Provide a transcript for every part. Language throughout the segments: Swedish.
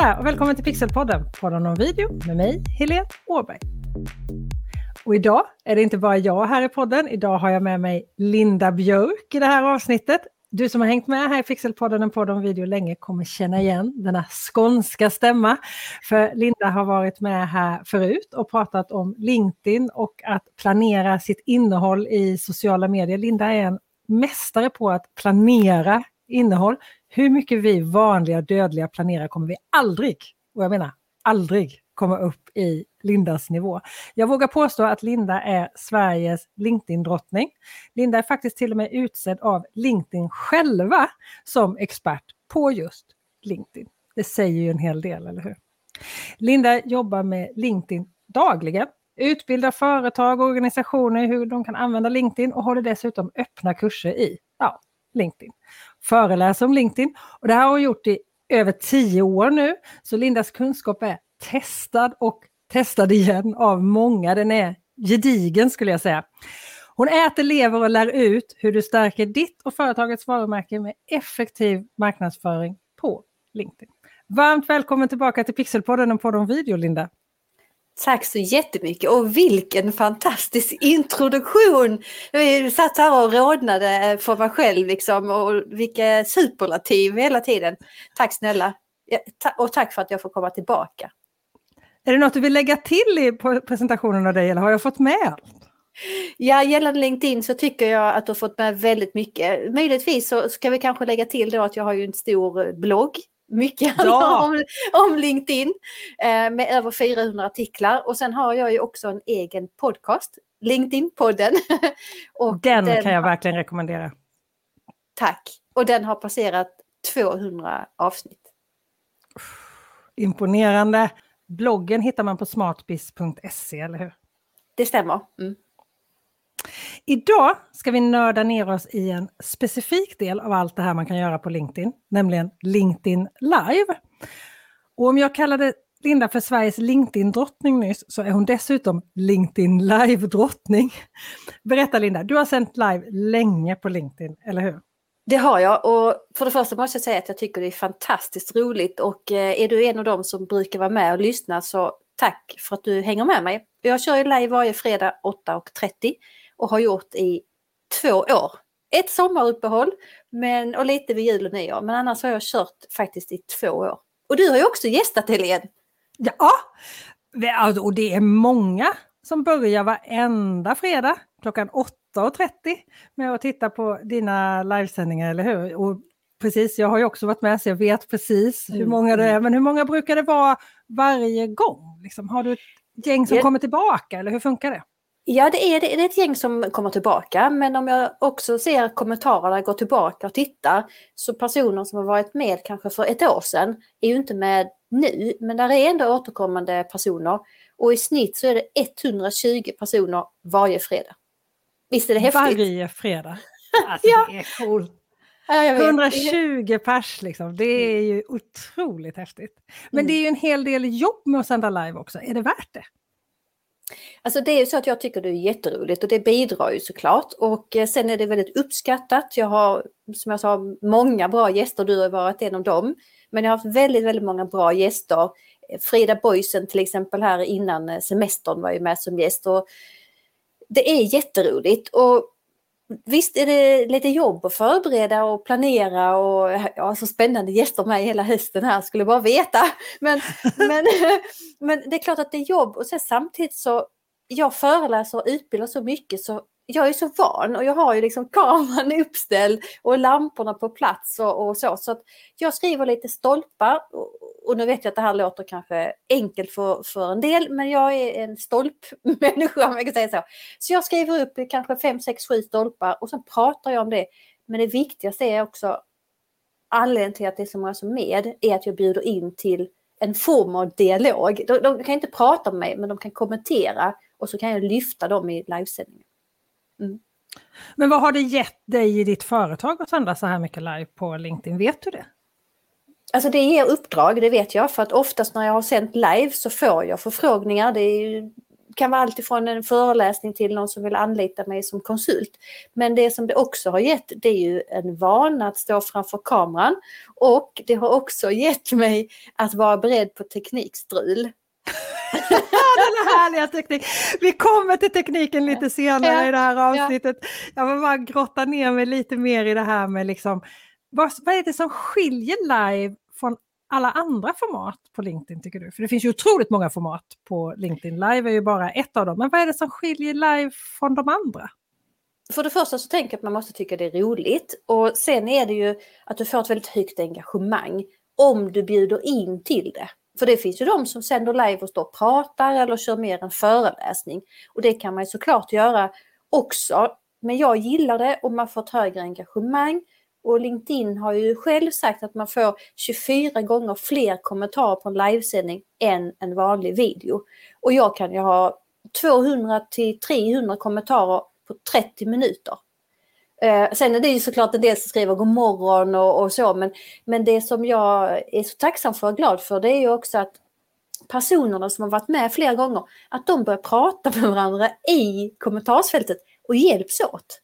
där och välkommen till Pixelpodden, podden om video med mig, Helene Åberg. Och idag är det inte bara jag här i podden, idag har jag med mig Linda Björk i det här avsnittet. Du som har hängt med här i Pixelpodden, en podd om video länge, kommer känna igen denna skånska stämma. För Linda har varit med här förut och pratat om LinkedIn och att planera sitt innehåll i sociala medier. Linda är en mästare på att planera innehåll. Hur mycket vi vanliga dödliga planerar kommer vi aldrig, och jag menar aldrig, komma upp i Lindas nivå. Jag vågar påstå att Linda är Sveriges LinkedIn-drottning. Linda är faktiskt till och med utsedd av LinkedIn själva som expert på just LinkedIn. Det säger ju en hel del, eller hur? Linda jobbar med LinkedIn dagligen, utbildar företag och organisationer i hur de kan använda LinkedIn och håller dessutom öppna kurser i ja, LinkedIn. Föreläser om LinkedIn och det här har hon gjort i över tio år nu. Så Lindas kunskap är testad och testad igen av många. Den är gedigen skulle jag säga. Hon äter, lever och lär ut hur du stärker ditt och företagets varumärke med effektiv marknadsföring på LinkedIn. Varmt välkommen tillbaka till Pixelpodden, en podd om video, Linda. Tack så jättemycket och vilken fantastisk introduktion! Jag satt här och rodnade för mig själv liksom och vilka superlativ hela tiden. Tack snälla! Och tack för att jag får komma tillbaka. Är det något du vill lägga till i presentationen av dig eller har jag fått med allt? Ja, gällande LinkedIn så tycker jag att du har fått med väldigt mycket. Möjligtvis så ska vi kanske lägga till då att jag har ju en stor blogg mycket ja. om, om LinkedIn eh, med över 400 artiklar. Och sen har jag ju också en egen podcast, LinkedIn-podden. den, den kan jag verkligen rekommendera. Tack! Och den har passerat 200 avsnitt. Imponerande! Bloggen hittar man på smartbiz.se, eller hur? Det stämmer. Mm. Idag ska vi nörda ner oss i en specifik del av allt det här man kan göra på LinkedIn, nämligen LinkedIn Live. Och om jag kallade Linda för Sveriges LinkedIn-drottning nyss så är hon dessutom LinkedIn Live-drottning. Berätta Linda, du har sänt live länge på LinkedIn, eller hur? Det har jag och för det första måste jag säga att jag tycker det är fantastiskt roligt och eh, är du en av dem som brukar vara med och lyssna så tack för att du hänger med mig. Jag kör ju live varje fredag 8.30 och har gjort i två år. Ett sommaruppehåll men, och lite vid jul och nyår men annars har jag kört faktiskt i två år. Och du har ju också gästat Helene. Ja, och det är många som börjar varenda fredag klockan 8.30 med att titta på dina livesändningar, eller hur? Och precis, jag har ju också varit med så jag vet precis hur mm, många det är, men hur många brukar det vara varje gång? Liksom, har du ett gäng som kommer tillbaka eller hur funkar det? Ja, det är, det är ett gäng som kommer tillbaka, men om jag också ser kommentarerna gå tillbaka och titta, så personer som har varit med kanske för ett år sedan är ju inte med nu, men där är ändå återkommande personer. Och i snitt så är det 120 personer varje fredag. Visst är det häftigt? Varje fredag. Alltså, ja. Det är coolt. Ja, 120 pers liksom, det är ju otroligt häftigt. Men mm. det är ju en hel del jobb med att sända live också, är det värt det? Alltså det är ju så att jag tycker det är jätteroligt och det bidrar ju såklart. Och eh, sen är det väldigt uppskattat. Jag har, som jag sa, många bra gäster. Du har varit en av dem. Men jag har haft väldigt, väldigt många bra gäster. Frida Boysen till exempel här innan eh, semestern var ju med som gäst. Och det är jätteroligt. Och Visst är det lite jobb att förbereda och planera och ja, så spännande gäster med hela hösten här, skulle bara veta. Men, men, men det är klart att det är jobb och sen samtidigt så, jag föreläser och utbildar så mycket så jag är så van och jag har ju liksom kameran uppställd och lamporna på plats och, och så. Så att jag skriver lite stolpar och, och, nu vet jag att det här låter kanske enkelt för, för en del men jag är en stolpmänniska om jag kan säga så. Så jag skriver upp kanske fem, sex, sju stolpar och sen pratar jag om det. Men det viktigaste är också anledningen till att det är så många som är med är att jag bjuder in till en form av dialog. De, de kan inte prata med mig men de kan kommentera och så kan jag lyfta dem i livesändningen. Mm. Men vad har det gett dig i ditt företag att sända så här mycket live på LinkedIn? Vet du det? Alltså det ger uppdrag, det vet jag. För att oftast när jag har sänt live så får jag förfrågningar. Det är kan vara alltifrån en föreläsning till någon som vill anlita mig som konsult. Men det som det också har gett det är ju en vana att stå framför kameran och det har också gett mig att vara beredd på teknikstrul. Den härliga teknik. Vi kommer till tekniken lite senare ja, i det här avsnittet. Ja. Jag vill bara grotta ner mig lite mer i det här med liksom, vad, vad är det som skiljer live från alla andra format på LinkedIn tycker du? För det finns ju otroligt många format på LinkedIn. Live är ju bara ett av dem. Men vad är det som skiljer live från de andra? För det första så tänker jag att man måste tycka det är roligt och sen är det ju att du får ett väldigt högt engagemang om du bjuder in till det. För det finns ju de som sänder live och står och pratar eller kör mer en föreläsning. Och det kan man ju såklart göra också. Men jag gillar det och man får ett högre engagemang. Och LinkedIn har ju själv sagt att man får 24 gånger fler kommentarer på en livesändning än en vanlig video. Och jag kan ju ha 200 till 300 kommentarer på 30 minuter. Eh, sen är det ju såklart en del som skriver god morgon och, och, så men, men det som jag är så tacksam för och glad för det är ju också att personerna som har varit med flera gånger att de börjar prata med varandra i kommentarsfältet och hjälps åt.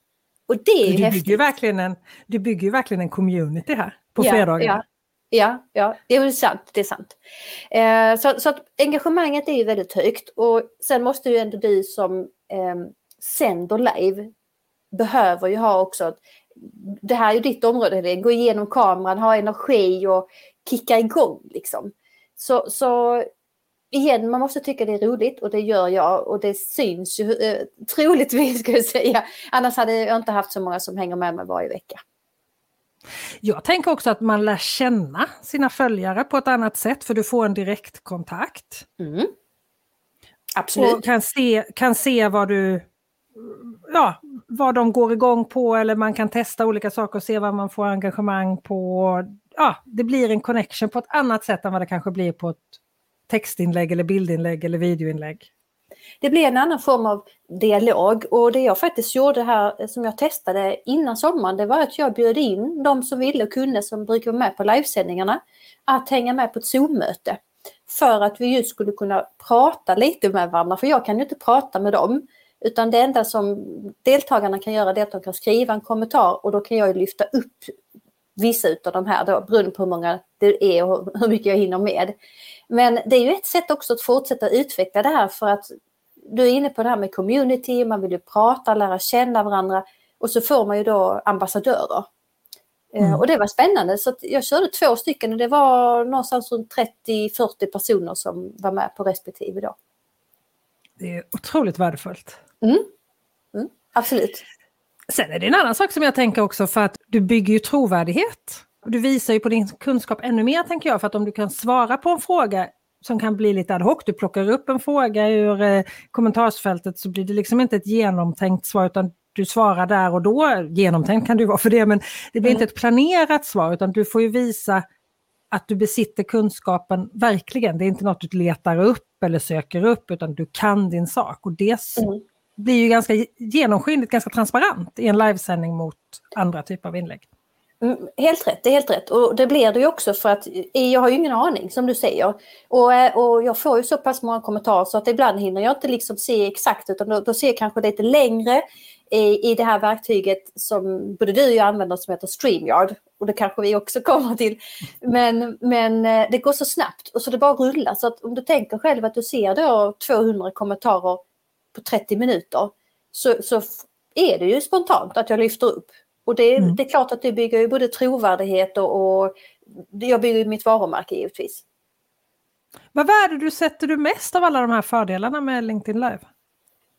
Och det är du häftigt. Bygger verkligen en, du bygger verkligen en community här på ja, fredagar. Ja. Ja, ja, det är sant. Det är sant. Eh, så, så att engagemanget är ju väldigt högt och sen måste ju ändå du som eh, sänder live behöver ju ha också, det här är ju ditt område, gå igenom kameran, ha energi och kicka igång liksom. Så, så igen, man måste tycka det är roligt och det gör jag och det syns ju eh, troligtvis ska jag säga. Annars hade jag inte haft så många som hänger med mig varje vecka. Jag tänker också att man lär känna sina följare på ett annat sätt för du får en direktkontakt. Mm. Absolut. Och kan se, kan se vad du ja, vad de går igång på eller man kan testa olika saker och se vad man får engagemang på. Ja, det blir en connection på ett annat sätt än vad det kanske blir på ett textinlägg eller bildinlägg eller videoinlägg. Det blir en annan form av dialog och det jag faktiskt gjorde här som jag testade innan sommaren det var att jag bjöd in de som ville och kunde som brukar vara med på livesändningarna att hänga med på ett Zoom-möte. För att vi just skulle kunna prata lite med varandra för jag kan ju inte prata med dem. Utan det enda som deltagarna kan göra är att de kan skriva en kommentar och då kan jag lyfta upp vissa av de här då, beroende på hur många det är och hur mycket jag hinner med. Men det är ju ett sätt också att fortsätta utveckla det här för att du är inne på det här med community, man vill ju prata, lära känna varandra och så får man ju då ambassadörer. Eh, mm. Och det var spännande så jag körde två stycken och det var någonstans runt 30-40 personer som var med på respektive då. Det är otroligt värdefullt. Mm. Mm, absolut. Sen är det en annan sak som jag tänker också för att du bygger ju trovärdighet. Du visar ju på din kunskap ännu mer tänker jag för att om du kan svara på en fråga som kan bli lite ad hoc, du plockar upp en fråga ur eh, kommentarsfältet så blir det liksom inte ett genomtänkt svar utan du svarar där och då. Genomtänkt kan du vara för det men det blir mm. inte ett planerat svar utan du får ju visa att du besitter kunskapen verkligen. Det är inte något du letar upp eller söker upp utan du kan din sak. Och det mm blir ju ganska genomskinligt, ganska transparent i en livesändning mot andra typer av inlägg. Mm, helt rätt, det är helt rätt. Och det blir det ju också för att eh, jag har ju ingen aning som du säger. Och, eh, och jag får ju så pass många kommentarer så att ibland hinner jag inte liksom se exakt utan då, då ser jag kanske lite längre i, i det här verktyget som både du och jag använder som heter StreamYard. Och det kanske vi också kommer till. Men, men eh, det går så snabbt och så det bara rullar. Så att om du tänker själv att du ser då 200 kommentarer på 30 minuter så, så är det ju spontant att jag lyfter upp. Och det, mm. det är klart att det bygger ju både trovärdighet och, och jag bygger mitt varumärke givetvis. Vad värde du sätter du mest av alla de här fördelarna med LinkedIn Live?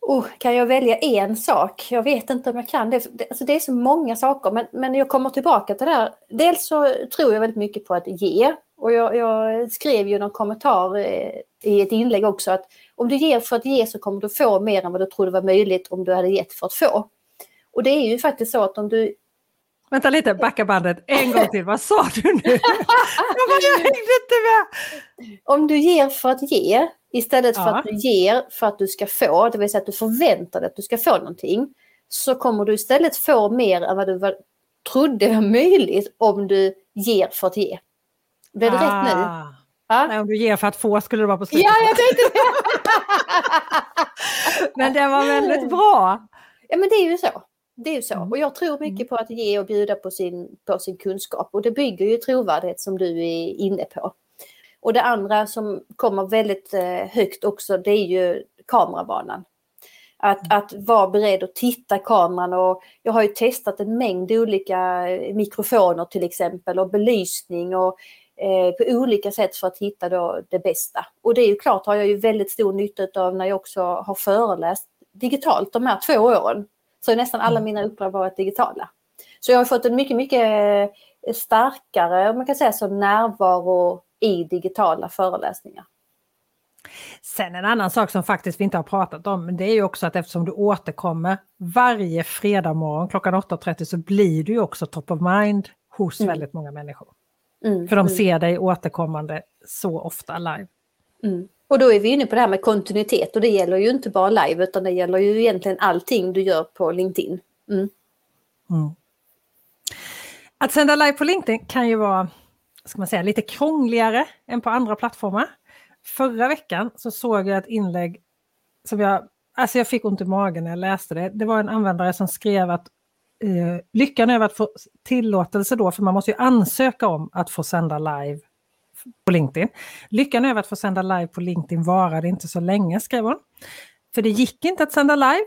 Oh, kan jag välja en sak? Jag vet inte om jag kan det. Alltså det är så många saker men, men jag kommer tillbaka till det här. Dels så tror jag väldigt mycket på att ge. Och jag, jag skrev ju någon kommentar eh, i ett inlägg också att om du ger för att ge så kommer du få mer än vad du trodde var möjligt om du hade gett för att få. Och det är ju faktiskt så att om du Vänta lite, backa bandet en gång till. Vad sa du nu? jag, bara, jag hängde inte med. Om du ger för att ge istället för ja. att du ger för att du ska få, det vill säga att du förväntar dig att du ska få någonting, så kommer du istället få mer än vad du var, trodde var möjligt om du ger för att ge. Blev det ah. rätt nu? Ah. Nej, om du ger för att få skulle det vara på slutet. Ja, jag tänkte det. men det var väldigt bra. Ja men det är ju så. Det är ju så. Mm. Och jag tror mycket på att ge och bjuda på sin, på sin kunskap. Och det bygger ju trovärdighet som du är inne på. Och det andra som kommer väldigt eh, högt också det är ju kamerabanan. Att, att vara beredd att titta i kameran och jag har ju testat en mängd olika mikrofoner till exempel och belysning och eh, på olika sätt för att hitta då det bästa. Och det är ju klart har jag ju väldigt stor nytta av när jag också har föreläst digitalt de här två åren. Så nästan alla mina uppdrag varit digitala. Så jag har fått en mycket, mycket eh, starkare, man kan säga så, närvaro i digitala föreläsningar. Sen en annan sak som faktiskt vi inte har pratat om, det är ju också att eftersom du återkommer varje fredag morgon klockan 8.30 så blir du ju också top of mind hos mm. väldigt många människor. Mm, För de mm. ser dig återkommande så ofta live. Mm. Och då är vi inne på det här med kontinuitet och det gäller ju inte bara live utan det gäller ju egentligen allting du gör på LinkedIn. Mm. Mm. Att sända live på LinkedIn kan ju vara ska man säga, lite krångligare än på andra plattformar. Förra veckan så såg jag ett inlägg som jag, alltså jag fick ont i magen när jag läste det. Det var en användare som skrev att eh, lyckan över att få tillåtelse då, för man måste ju ansöka om att få sända live på LinkedIn. Lyckan över att få sända live på LinkedIn varade inte så länge, skrev hon. För det gick inte att sända live.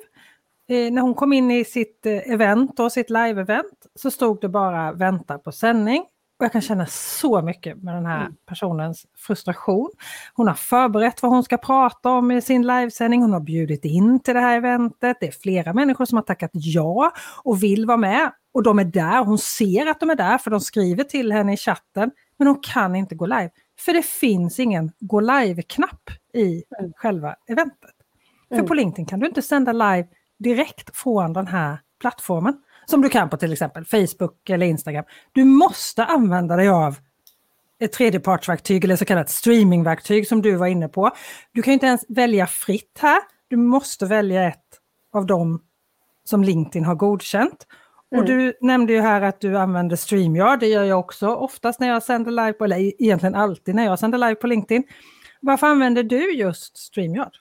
Eh, när hon kom in i sitt eh, event och sitt live-event så stod det bara vänta på sändning. Och jag kan känna så mycket med den här mm. personens frustration. Hon har förberett vad hon ska prata om i sin livesändning. Hon har bjudit in till det här eventet. Det är flera människor som har tackat ja och vill vara med. Och de är där. Hon ser att de är där för de skriver till henne i chatten. Men hon kan inte gå live. För det finns ingen gå live-knapp i mm. själva eventet. Mm. För på LinkedIn kan du inte sända live direkt från den här plattformen som du kan på till exempel Facebook eller Instagram. Du måste använda dig av ett tredjepartsverktyg eller så kallat streamingverktyg som du var inne på. Du kan inte ens välja fritt här. Du måste välja ett av dem som LinkedIn har godkänt. Mm. Och du nämnde ju här att du använder StreamYard, det gör jag också oftast när jag sänder live på, eller egentligen alltid när jag sänder live på LinkedIn. Varför använder du just StreamYard?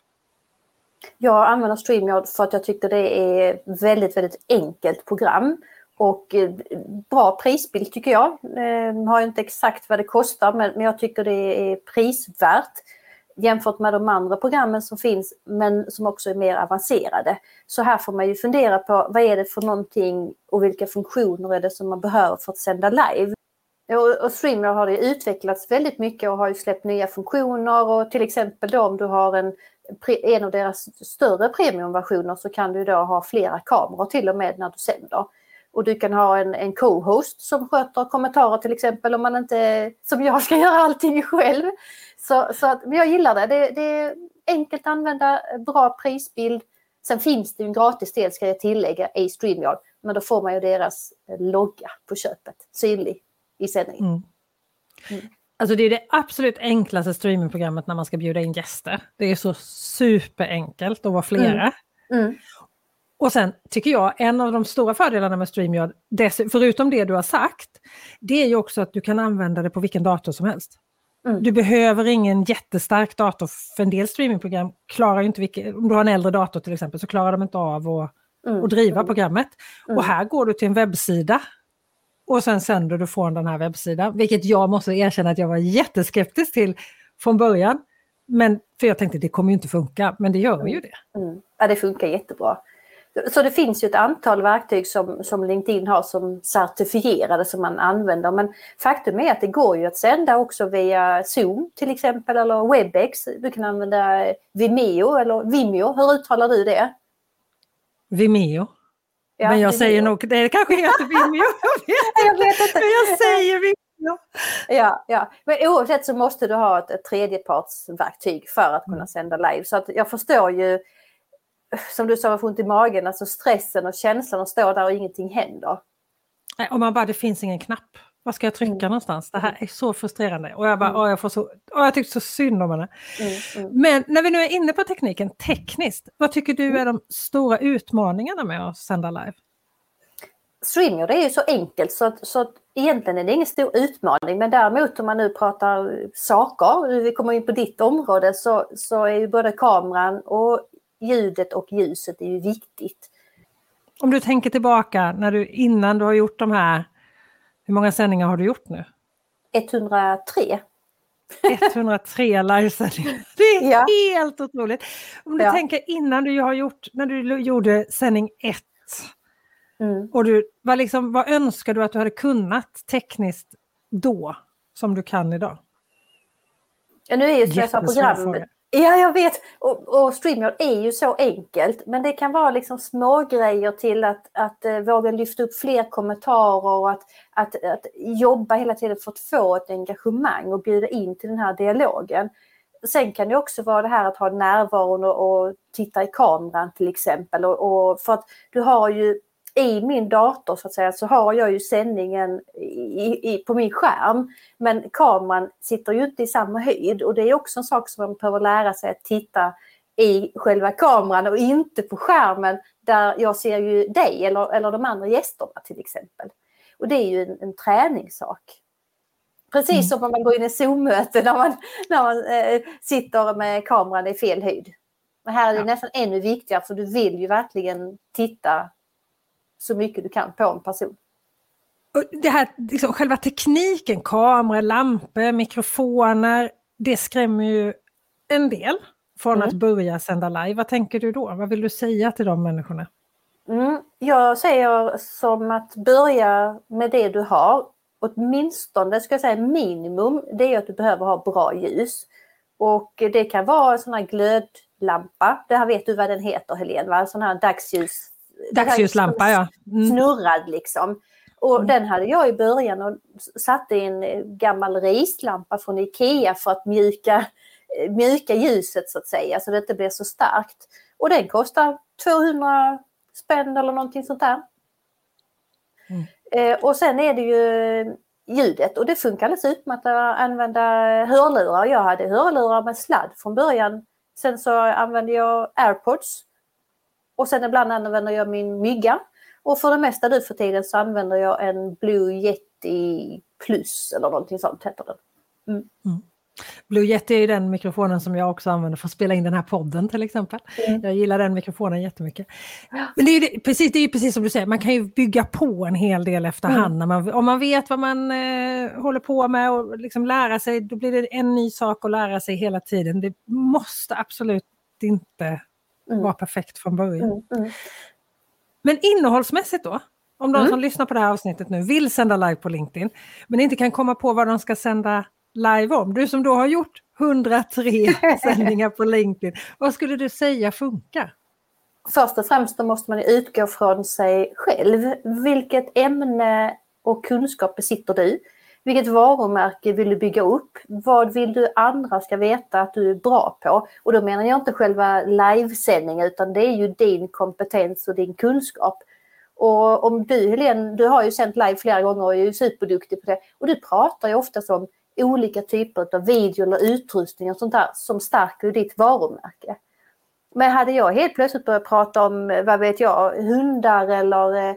Jag använder StreamYard för att jag tycker det är väldigt, väldigt enkelt program. Och eh, bra prisbild tycker jag. Jag har inte exakt vad det kostar men jag tycker det är prisvärt jämfört med de andra programmen som finns men som också är mer avancerade. Så här får man ju fundera på vad är det för någonting och vilka funktioner är det som man behöver för att sända live. Och, och StreamYard har det utvecklats väldigt mycket och har ju släppt nya funktioner och till exempel då om du har en en av deras större premiumversioner så kan du då ha flera kameror till och med när du sänder. Och du kan ha en, en co-host som sköter kommentarer till exempel om man inte, som jag, ska göra allting själv. Så, så att, men jag gillar det. det. Det är enkelt att använda, bra prisbild. Sen finns det en gratis del ska jag tillägga i StreamYard. Men då får man ju deras logga på köpet synlig i sändningen. Mm. Mm. Alltså det är det absolut enklaste streamingprogrammet när man ska bjuda in gäster. Det är så superenkelt att vara flera. Mm. Mm. Och sen tycker jag en av de stora fördelarna med StreamYard, förutom det du har sagt, det är ju också att du kan använda det på vilken dator som helst. Mm. Du behöver ingen jättestark dator, för en del streamingprogram klarar inte, vilka, om du har en äldre dator till exempel, så klarar de inte av att, mm. att driva mm. programmet. Och mm. här går du till en webbsida och sen sänder du från den här webbsidan, vilket jag måste erkänna att jag var jätteskeptisk till från början. Men för jag tänkte det kommer ju inte funka, men det gör ju det. Mm. Ja, det funkar jättebra. Så det finns ju ett antal verktyg som, som LinkedIn har som certifierade som man använder. Men faktum är att det går ju att sända också via Zoom till exempel eller Webex. Du kan använda Vimeo eller Vimeo, hur uttalar du det? Vimeo. Ja, men jag säger nog, det kanske heter Vimeo. jag vet inte. Men jag säger Vimeo. Ja, ja, men oavsett så måste du ha ett, ett tredjepartsverktyg för att kunna mm. sända live. Så att jag förstår ju, som du sa, man får ont i magen, alltså stressen och känslan att stå där och ingenting händer. Om man bara, det finns ingen knapp. Var ska jag trycka mm. någonstans? Det här är så frustrerande. Och jag bara, mm. åh, jag, får så, åh, jag tyckte så synd om henne. Mm, mm. Men när vi nu är inne på tekniken, tekniskt, vad tycker du är de stora utmaningarna med att sända live? StreamYard är ju så enkelt så att, så att egentligen är det ingen stor utmaning men däremot om man nu pratar saker, vi kommer in på ditt område, så, så är ju både kameran och ljudet och ljuset är ju viktigt. Om du tänker tillbaka när du, innan du har gjort de här, hur många sändningar har du gjort nu? 103. 103 livesändningar. Det är ja. helt otroligt. Om du ja. tänker innan du har gjort, när du gjorde sändning 1. Mm. Och du, vad, liksom, vad önskar du att du hade kunnat tekniskt då som du kan idag? Ja, nu är ju som programmet, Ja, jag vet. Och, och StreamYard är ju så enkelt. Men det kan vara liksom små grejer till att, att eh, våga lyfta upp fler kommentarer och att, att, att jobba hela tiden för att få ett engagemang och bjuda in till den här dialogen. Sen kan det också vara det här att ha närvaron och, och titta i kameran till exempel. Och, och, för att du har ju i min dator så att säga så har jag ju sändningen i, i, på min skärm. Men kameran sitter ju inte i samma höjd och det är också en sak som man behöver lära sig att titta i själva kameran och inte på skärmen där jag ser ju dig eller, eller de andra gästerna till exempel. Och det är ju en, en träningssak. Precis mm. som om man går in i Zoom-möte när man, när man eh, sitter med kameran i fel höjd. Men här är det ja. nästan ännu viktigare för du vill ju verkligen titta så mycket du kan på en person. Det här, liksom, själva tekniken, kameror, lampor, mikrofoner, det skrämmer ju en del från mm. att börja sända live. Vad tänker du då? Vad vill du säga till de människorna? Mm, jag säger som att börja med det du har. Åtminstone, ska jag säga minimum, det är att du behöver ha bra ljus. Och det kan vara en sån här glödlampa, det här vet du vad den heter Helene, va? sån här dagsljus Dagsljuslampa ja. Mm. Snurrad liksom. Och mm. den hade jag i början och satte i en eh, gammal rislampa från Ikea för att mjuka, eh, mjuka ljuset så att säga så det inte blir så starkt. Och den kostar 200 spänn eller någonting sånt där. Mm. Eh, och sen är det ju ljudet och det funkar alldeles utmärkt att använda hörlurar. Jag hade hörlurar med sladd från början. Sen så använde jag airpods och sen ibland använder jag min mygga. Och för det mesta nu för tiden så använder jag en Blue Yeti Plus eller någonting sånt heter den. Mm. Mm. Blue Yeti är den mikrofonen som jag också använder för att spela in den här podden till exempel. Mm. Jag gillar den mikrofonen jättemycket. Men det är, ju, precis, det är precis som du säger, man kan ju bygga på en hel del efterhand. Mm. Man, om man vet vad man eh, håller på med och liksom lära sig, då blir det en ny sak att lära sig hela tiden. Det måste absolut inte mm. var perfekt från början. Mm, mm. Men innehållsmässigt då? Om de mm. som lyssnar på det här avsnittet nu vill sända live på LinkedIn men inte kan komma på vad de ska sända live om. Du som då har gjort 103 sändningar på LinkedIn, vad skulle du säga funkar? Först och främst måste man utgå från sig själv. Vilket ämne och kunskap besitter du? Vilket varumärke vill du bygga upp? Vad vill du andra ska veta att du är bra på? Och då menar jag inte själva livesändningen utan det är ju din kompetens och din kunskap. Och om du Helene, du har ju sänt live flera gånger och är ju superduktig på det. Och du pratar ju oftast om olika typer av video eller utrustning och sånt där som stärker ditt varumärke. Men hade jag helt plötsligt börjat prata om, vad vet jag, hundar eller eh,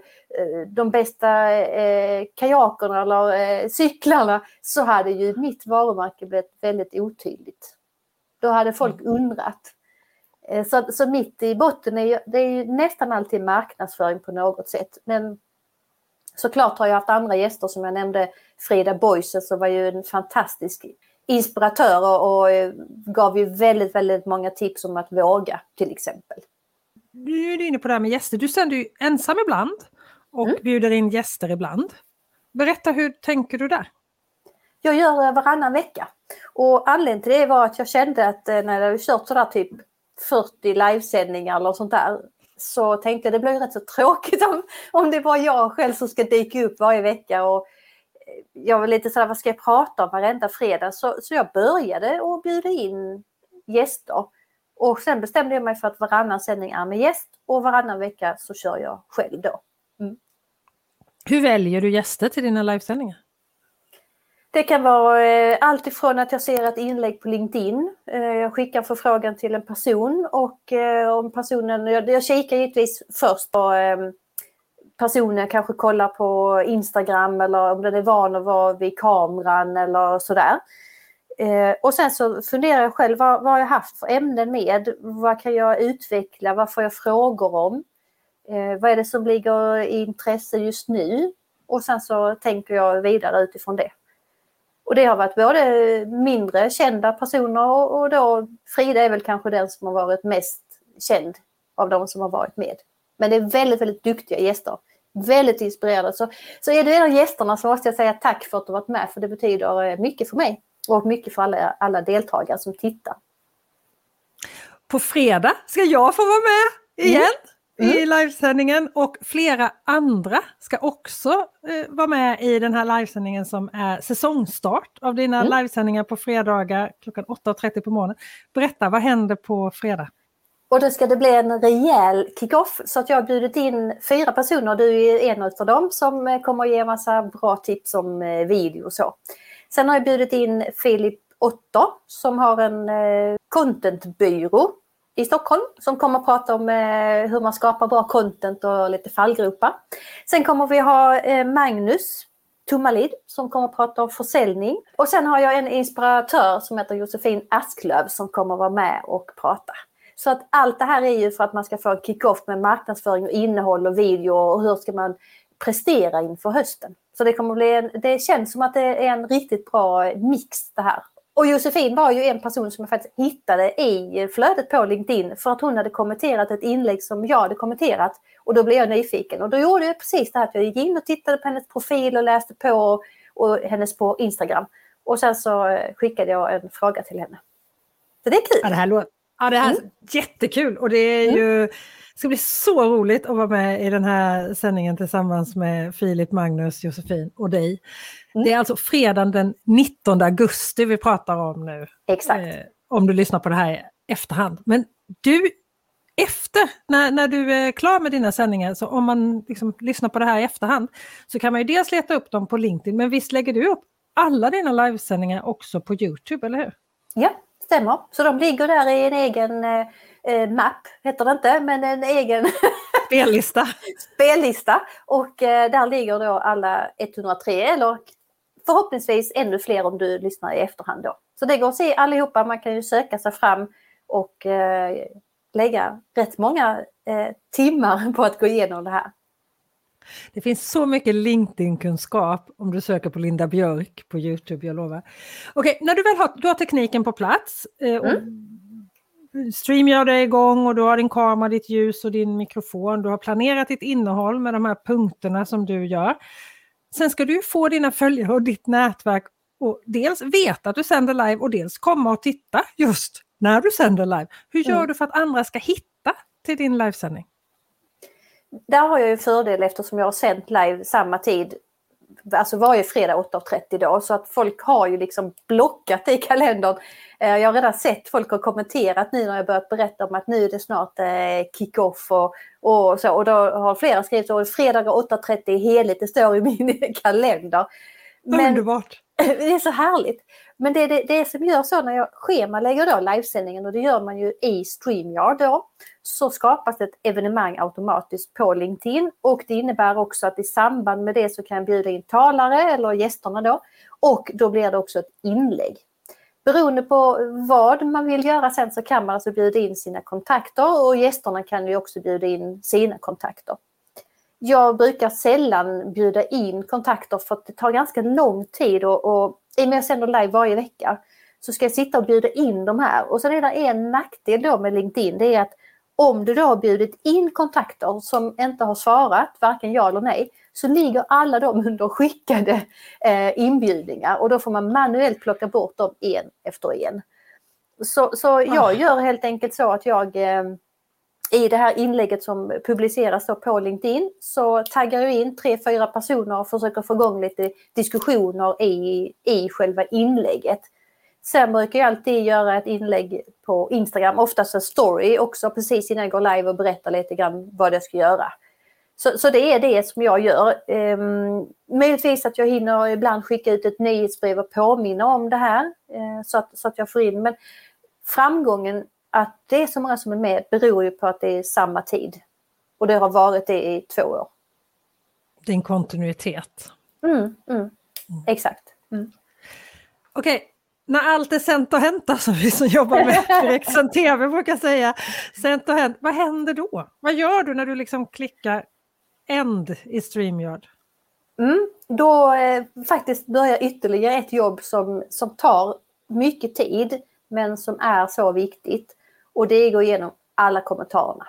de bästa eh, kajakerna eller eh, cyklarna så hade ju mitt varumärke blivit väldigt otydligt. Då hade folk mm. undrat. Så, så mitt i botten är det är nästan alltid marknadsföring på något sätt. Men såklart har jag haft andra gäster som jag nämnde, Frida Boisen som var ju en fantastisk inspiratör och eh, gav ju väldigt, väldigt många tips om att våga till exempel. Nu är du inne på det här med gäster. Du sänder ju ensam ibland och mm. bjuder in gäster ibland. Berätta, hur tänker du där? Jag gör varannan vecka. Och anledningen till det var att jag kände att eh, när jag kört sådär typ 40 livesändningar eller sånt där så tänkte jag det blir rätt så tråkigt om, om det var jag själv som ska dyka upp varje vecka och jag var lite sådär, vad ska jag prata om varenda fredag? Så, så jag började och bjuda in gäster. Och sen bestämde jag mig för att varannan sändning är med gäst och varannan vecka så kör jag själv då. Mm. Hur väljer du gäster till dina livesändningar? Det kan vara eh, allt ifrån att jag ser ett inlägg på LinkedIn. Eh, jag skickar förfrågan till en person och eh, om personen, jag, jag kikar givetvis först på personen kanske kollar på Instagram eller om den är van att vara vid kameran eller sådär. Eh, och sen så funderar jag själv, vad, vad har jag haft för ämnen med? Vad kan jag utveckla? Vad får jag frågor om? Eh, vad är det som ligger i intresse just nu? Och sen så tänker jag vidare utifrån det. Och det har varit både mindre kända personer och då Frida är väl kanske den som har varit mest känd av de som har varit med. Men det är väldigt, väldigt duktiga gäster. Väldigt inspirerande. Så, så är du en av gästerna så måste jag säga tack för att du varit med för det betyder eh, mycket för mig och mycket för alla, alla deltagare som tittar. På fredag ska jag få vara med igen. Mm mm. i livesändningen och flera andra ska också eh, vara med i den här livesändningen som är säsongstart av dina mm. livesändningar på fredagar klockan 8.30 på morgonen. Berätta, vad händer på fredag? Och då ska det bli en rejäl kick-off så att jag har bjudit in fyra personer, du är en av dem som eh, kommer att ge massa bra tips om eh, video och så. Sen har jag bjudit in Filip Otto som har en eh, contentbyrå i Stockholm som kommer att prata om hur man skapar bra content och lite fallgropar. Sen kommer vi ha Magnus Tummalid som kommer att prata om försäljning. Och sen har jag en inspiratör som heter Josefin Asklöv som kommer att vara med och prata. Så att allt det här är ju för att man ska få en kick-off med marknadsföring och innehåll och video och hur ska man prestera inför hösten. Så det kommer bli en, det känns som att det är en riktigt bra mix det här. Och Josefin var ju en person som jag faktiskt hittade i flödet på LinkedIn för att hon hade kommenterat ett inlägg som jag hade kommenterat. Och då blev jag nyfiken och då gjorde jag precis det här att jag gick in och tittade på hennes profil och läste på och hennes på Instagram. Och sen så skickade jag en fråga till henne. Så det är kul. Ja, det här, låter, ja, det här är mm. jättekul och det är mm. ju det ska bli så roligt att vara med i den här sändningen tillsammans med Filip, Magnus, Josefin och dig. Mm. Det är alltså fredagen den 19 augusti vi pratar om nu. Exakt. Eh, om du lyssnar på det här i efterhand. Men du, efter, när, när du är klar med dina sändningar, så om man liksom lyssnar på det här i efterhand, så kan man ju dels leta upp dem på LinkedIn, men visst lägger du upp alla dina livesändningar också på Youtube, eller hur? Ja, stämmer. Så de ligger där i en egen eh, eh, mapp, heter det inte, men en egen spellista. spellista. Och eh, där ligger då alla 103 eller förhoppningsvis ännu fler om du lyssnar i efterhand då. Så det går att se allihopa, man kan ju söka sig fram och eh, lägga rätt många eh, timmar på att gå igenom det här. Det finns så mycket LinkedIn-kunskap om du söker på Linda Björk på Youtube, jag lovar. Okej, när du väl har, du har tekniken på plats eh, och mm. StreamYard är igång och du har din kamera, ditt ljus och din mikrofon. Du har planerat ditt innehåll med de här punkterna som du gör. Sen ska du få dina följare och ditt nätverk och dels veta att du sänder live och dels komma och titta just när du sänder live. Hur gör mm. du för att andra ska hitta till din livesändning? Där har jag ju fördel eftersom jag har sänt live samma tid alltså varje fredag 8.30 då så att folk har ju liksom blockat i kalendern. Eh, jag har redan sett folk har kommenterat nu när jag börjat berätta om att nu är det snart eh, kick-off och, och så och då har flera skrivit att fredagar 8.30 är heligt, det står i min kalender. Men, Underbart! Det är så härligt. Men det är det, det som gör så när jag schemalägger då livesändningen och det gör man ju i StreamYard då så skapas ett evenemang automatiskt på LinkedIn och det innebär också att i samband med det så kan jag bjuda in talare eller gästerna då och då blir det också ett inlägg. Beroende på vad man vill göra sen så kan man alltså bjuda in sina kontakter och gästerna kan ju också bjuda in sina kontakter. Jag brukar sällan bjuda in kontakter för att det tar ganska lång tid och, och i och med att jag sänder live varje vecka så ska jag sitta och bjuda in de här. Och sen är det en nackdel då med LinkedIn, det är att om du då har bjudit in kontakter som inte har svarat, varken ja eller nej, så ligger alla de under skickade eh, inbjudningar och då får man manuellt plocka bort dem en efter en. Så, så jag ah. gör helt enkelt så att jag eh, i det här inlägget som publiceras på LinkedIn så taggar jag in tre, fyra personer och försöker få igång lite diskussioner i, i själva inlägget. Sen brukar jag alltid göra ett inlägg på Instagram, oftast en story också precis innan jag går live och berättar lite grann vad jag ska göra. Så, så det är det som jag gör. Um, möjligtvis att jag hinner ibland skicka ut ett nyhetsbrev och påminna om det här uh, så, att, så att jag får in. Men framgången att det är så många som är med beror ju på att det är samma tid. Och det har varit det i två år. din kontinuitet. Mm, mm. Exakt. Mm. Okej, okay. när allt är sent och hänt, alltså vi som jobbar med direktsänd tv brukar säga, sent och hänt, vad händer då? Vad gör du när du liksom klickar end i StreamYard? Mm, då eh, faktiskt börjar ytterligare ett jobb som, som tar mycket tid men som är så viktigt. Och det är att gå igenom alla kommentarerna.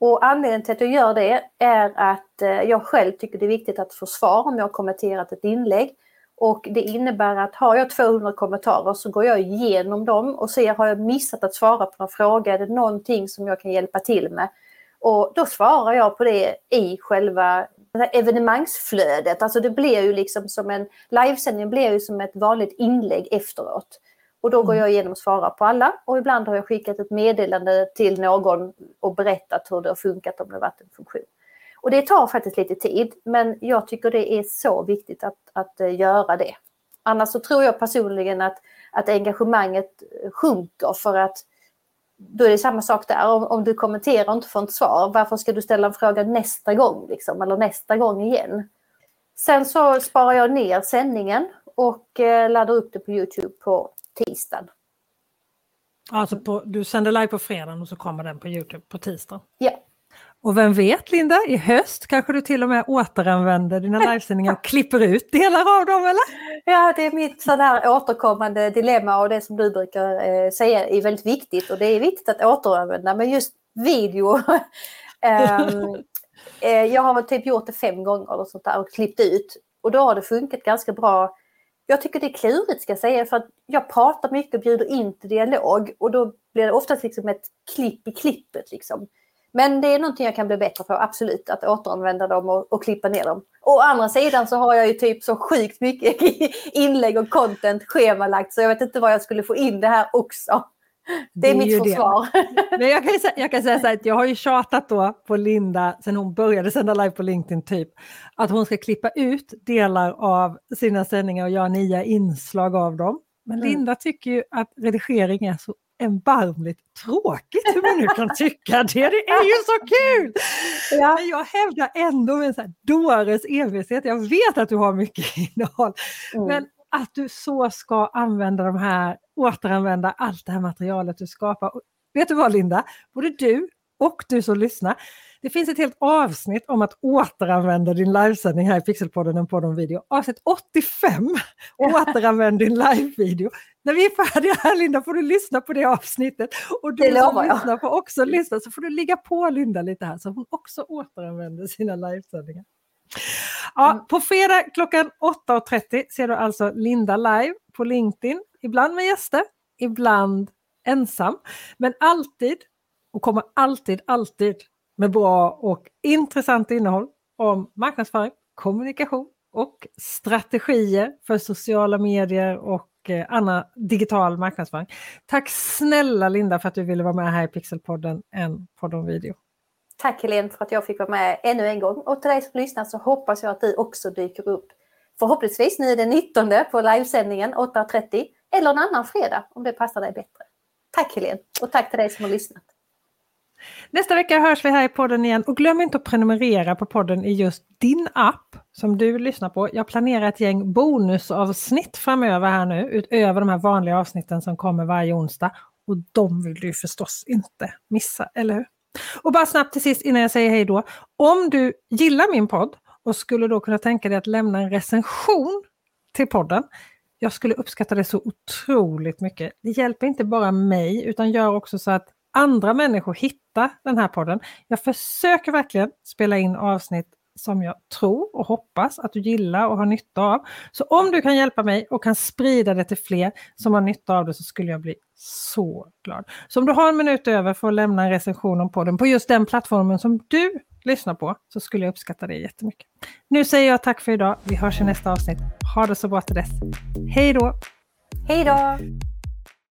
Och anledningen till att jag gör det är att eh, jag själv tycker det är viktigt att få svar om jag har kommenterat ett inlägg. Och det innebär att har jag 200 kommentarer så går jag igenom dem och ser har jag missat att svara på någon fråga, är det någonting som jag kan hjälpa till med? Och då svarar jag på det i själva evenemangsflödet. Alltså det blir ju liksom som en livesändning blir ju som ett vanligt inlägg efteråt. Och då går mm. jag igenom och svarar på alla och ibland har jag skickat ett meddelande till någon och berättat hur det har funkat om det varit en funktion. Och det tar faktiskt lite tid men jag tycker det är så viktigt att, att eh, göra det. Annars så tror jag personligen att, att engagemanget sjunker för att då är det samma sak där. Om, om du kommenterar och inte får ett svar, varför ska du ställa en fråga nästa gång liksom, eller nästa gång igen? Sen så sparar jag ner sändningen och eh, laddar upp det på Youtube på tisdagen. Alltså på, du sänder live på fredagen och så kommer den på Youtube på tisdag? Ja. Och vem vet Linda, i höst kanske du till och med återanvänder dina livesändningar och klipper ut delar av dem eller? Ja, det är mitt sådär återkommande dilemma och det som du brukar eh, säga är väldigt viktigt och det är viktigt att återanvända men just video um, eh, Jag har typ gjort det fem gånger och sånt där och klippt ut och då har det funkat ganska bra jag tycker det är klurigt ska jag säga för att jag pratar mycket och bjuder in till dialog och då blir det oftast liksom ett klipp i klippet. Liksom. Men det är någonting jag kan bli bättre på, absolut, att återanvända dem och, och klippa ner dem. Å andra sidan så har jag ju typ så sjukt mycket inlägg och content schemalagt så jag vet inte vad jag skulle få in det här också. Det är, det är mitt försvar. Men jag kan, jag kan säga så här att jag har ju tjatat då på Linda sen hon började sända live på LinkedIn typ, att hon ska klippa ut delar av sina sändningar och göra nya inslag av dem. Men mm. Linda tycker ju att redigering är så erbarmligt tråkigt hur man nu kan tycka det. Det är ju så kul! Ja. Men jag hävdar ändå med en sån här dåres envishet, jag vet att du har mycket innehåll, mm. men att du så ska använda de här, återanvända allt det här materialet du skapar. Och vet du vad Linda? Både du och du som lyssnar, det finns ett helt avsnitt om att återanvända din livesändning här i Pixelpodden, en podd om video. Avsnitt 85, återanvänd din livevideo. När vi är färdiga här Linda får du lyssna på det avsnittet. Och du som lyssnar får också lyssna, så får du ligga på Linda lite här så hon också återanvänder sina livesändningar. Ja, mm. på fredag klockan 8.30 ser du alltså Linda live på LinkedIn. Ibland med gäster, ibland ensam. Men alltid, och kommer alltid, alltid med bra och intressant innehåll om marknadsföring, kommunikation och strategier för sociala medier och eh, annan digital marknadsföring. Tack snälla Linda för att du ville vara med här i Pixelpodden, en podd om video. Tack Helene för att jag fick vara med ännu en gång. Och till dig som lyssnar så hoppas jag att du också dyker upp förhoppningsvis nu den 19 på livesändningen 8.30 eller en annan fredag om det passar dig bättre. Tack Helene och tack till dig som har lyssnat. Nästa vecka hörs vi här i podden igen och glöm inte att prenumerera på podden i just din app som du lyssnar på. Jag planerar ett gäng bonusavsnitt framöver här nu utöver de här vanliga avsnitten som kommer varje onsdag. Och de vill du förstås inte missa, eller hur? Och bara snabbt till sist innan jag säger hej då. Om du gillar min podd och skulle då kunna tänka dig att lämna en recension till podden. Jag skulle uppskatta det så otroligt mycket. Det hjälper inte bara mig utan gör också så att andra människor hittar den här podden. Jag försöker verkligen spela in avsnitt som jag tror och hoppas att du gillar och har nytta av. Så om du kan hjälpa mig och kan sprida det till fler som har nytta av det så skulle jag bli så glad. Så om du har en minut över för att lämna en recension om podden på just den plattformen som du lyssnar på så skulle jag uppskatta det jättemycket. Nu säger jag tack för idag. Vi hörs i nästa avsnitt. Ha det så bra till dess. Hej då! Hej då!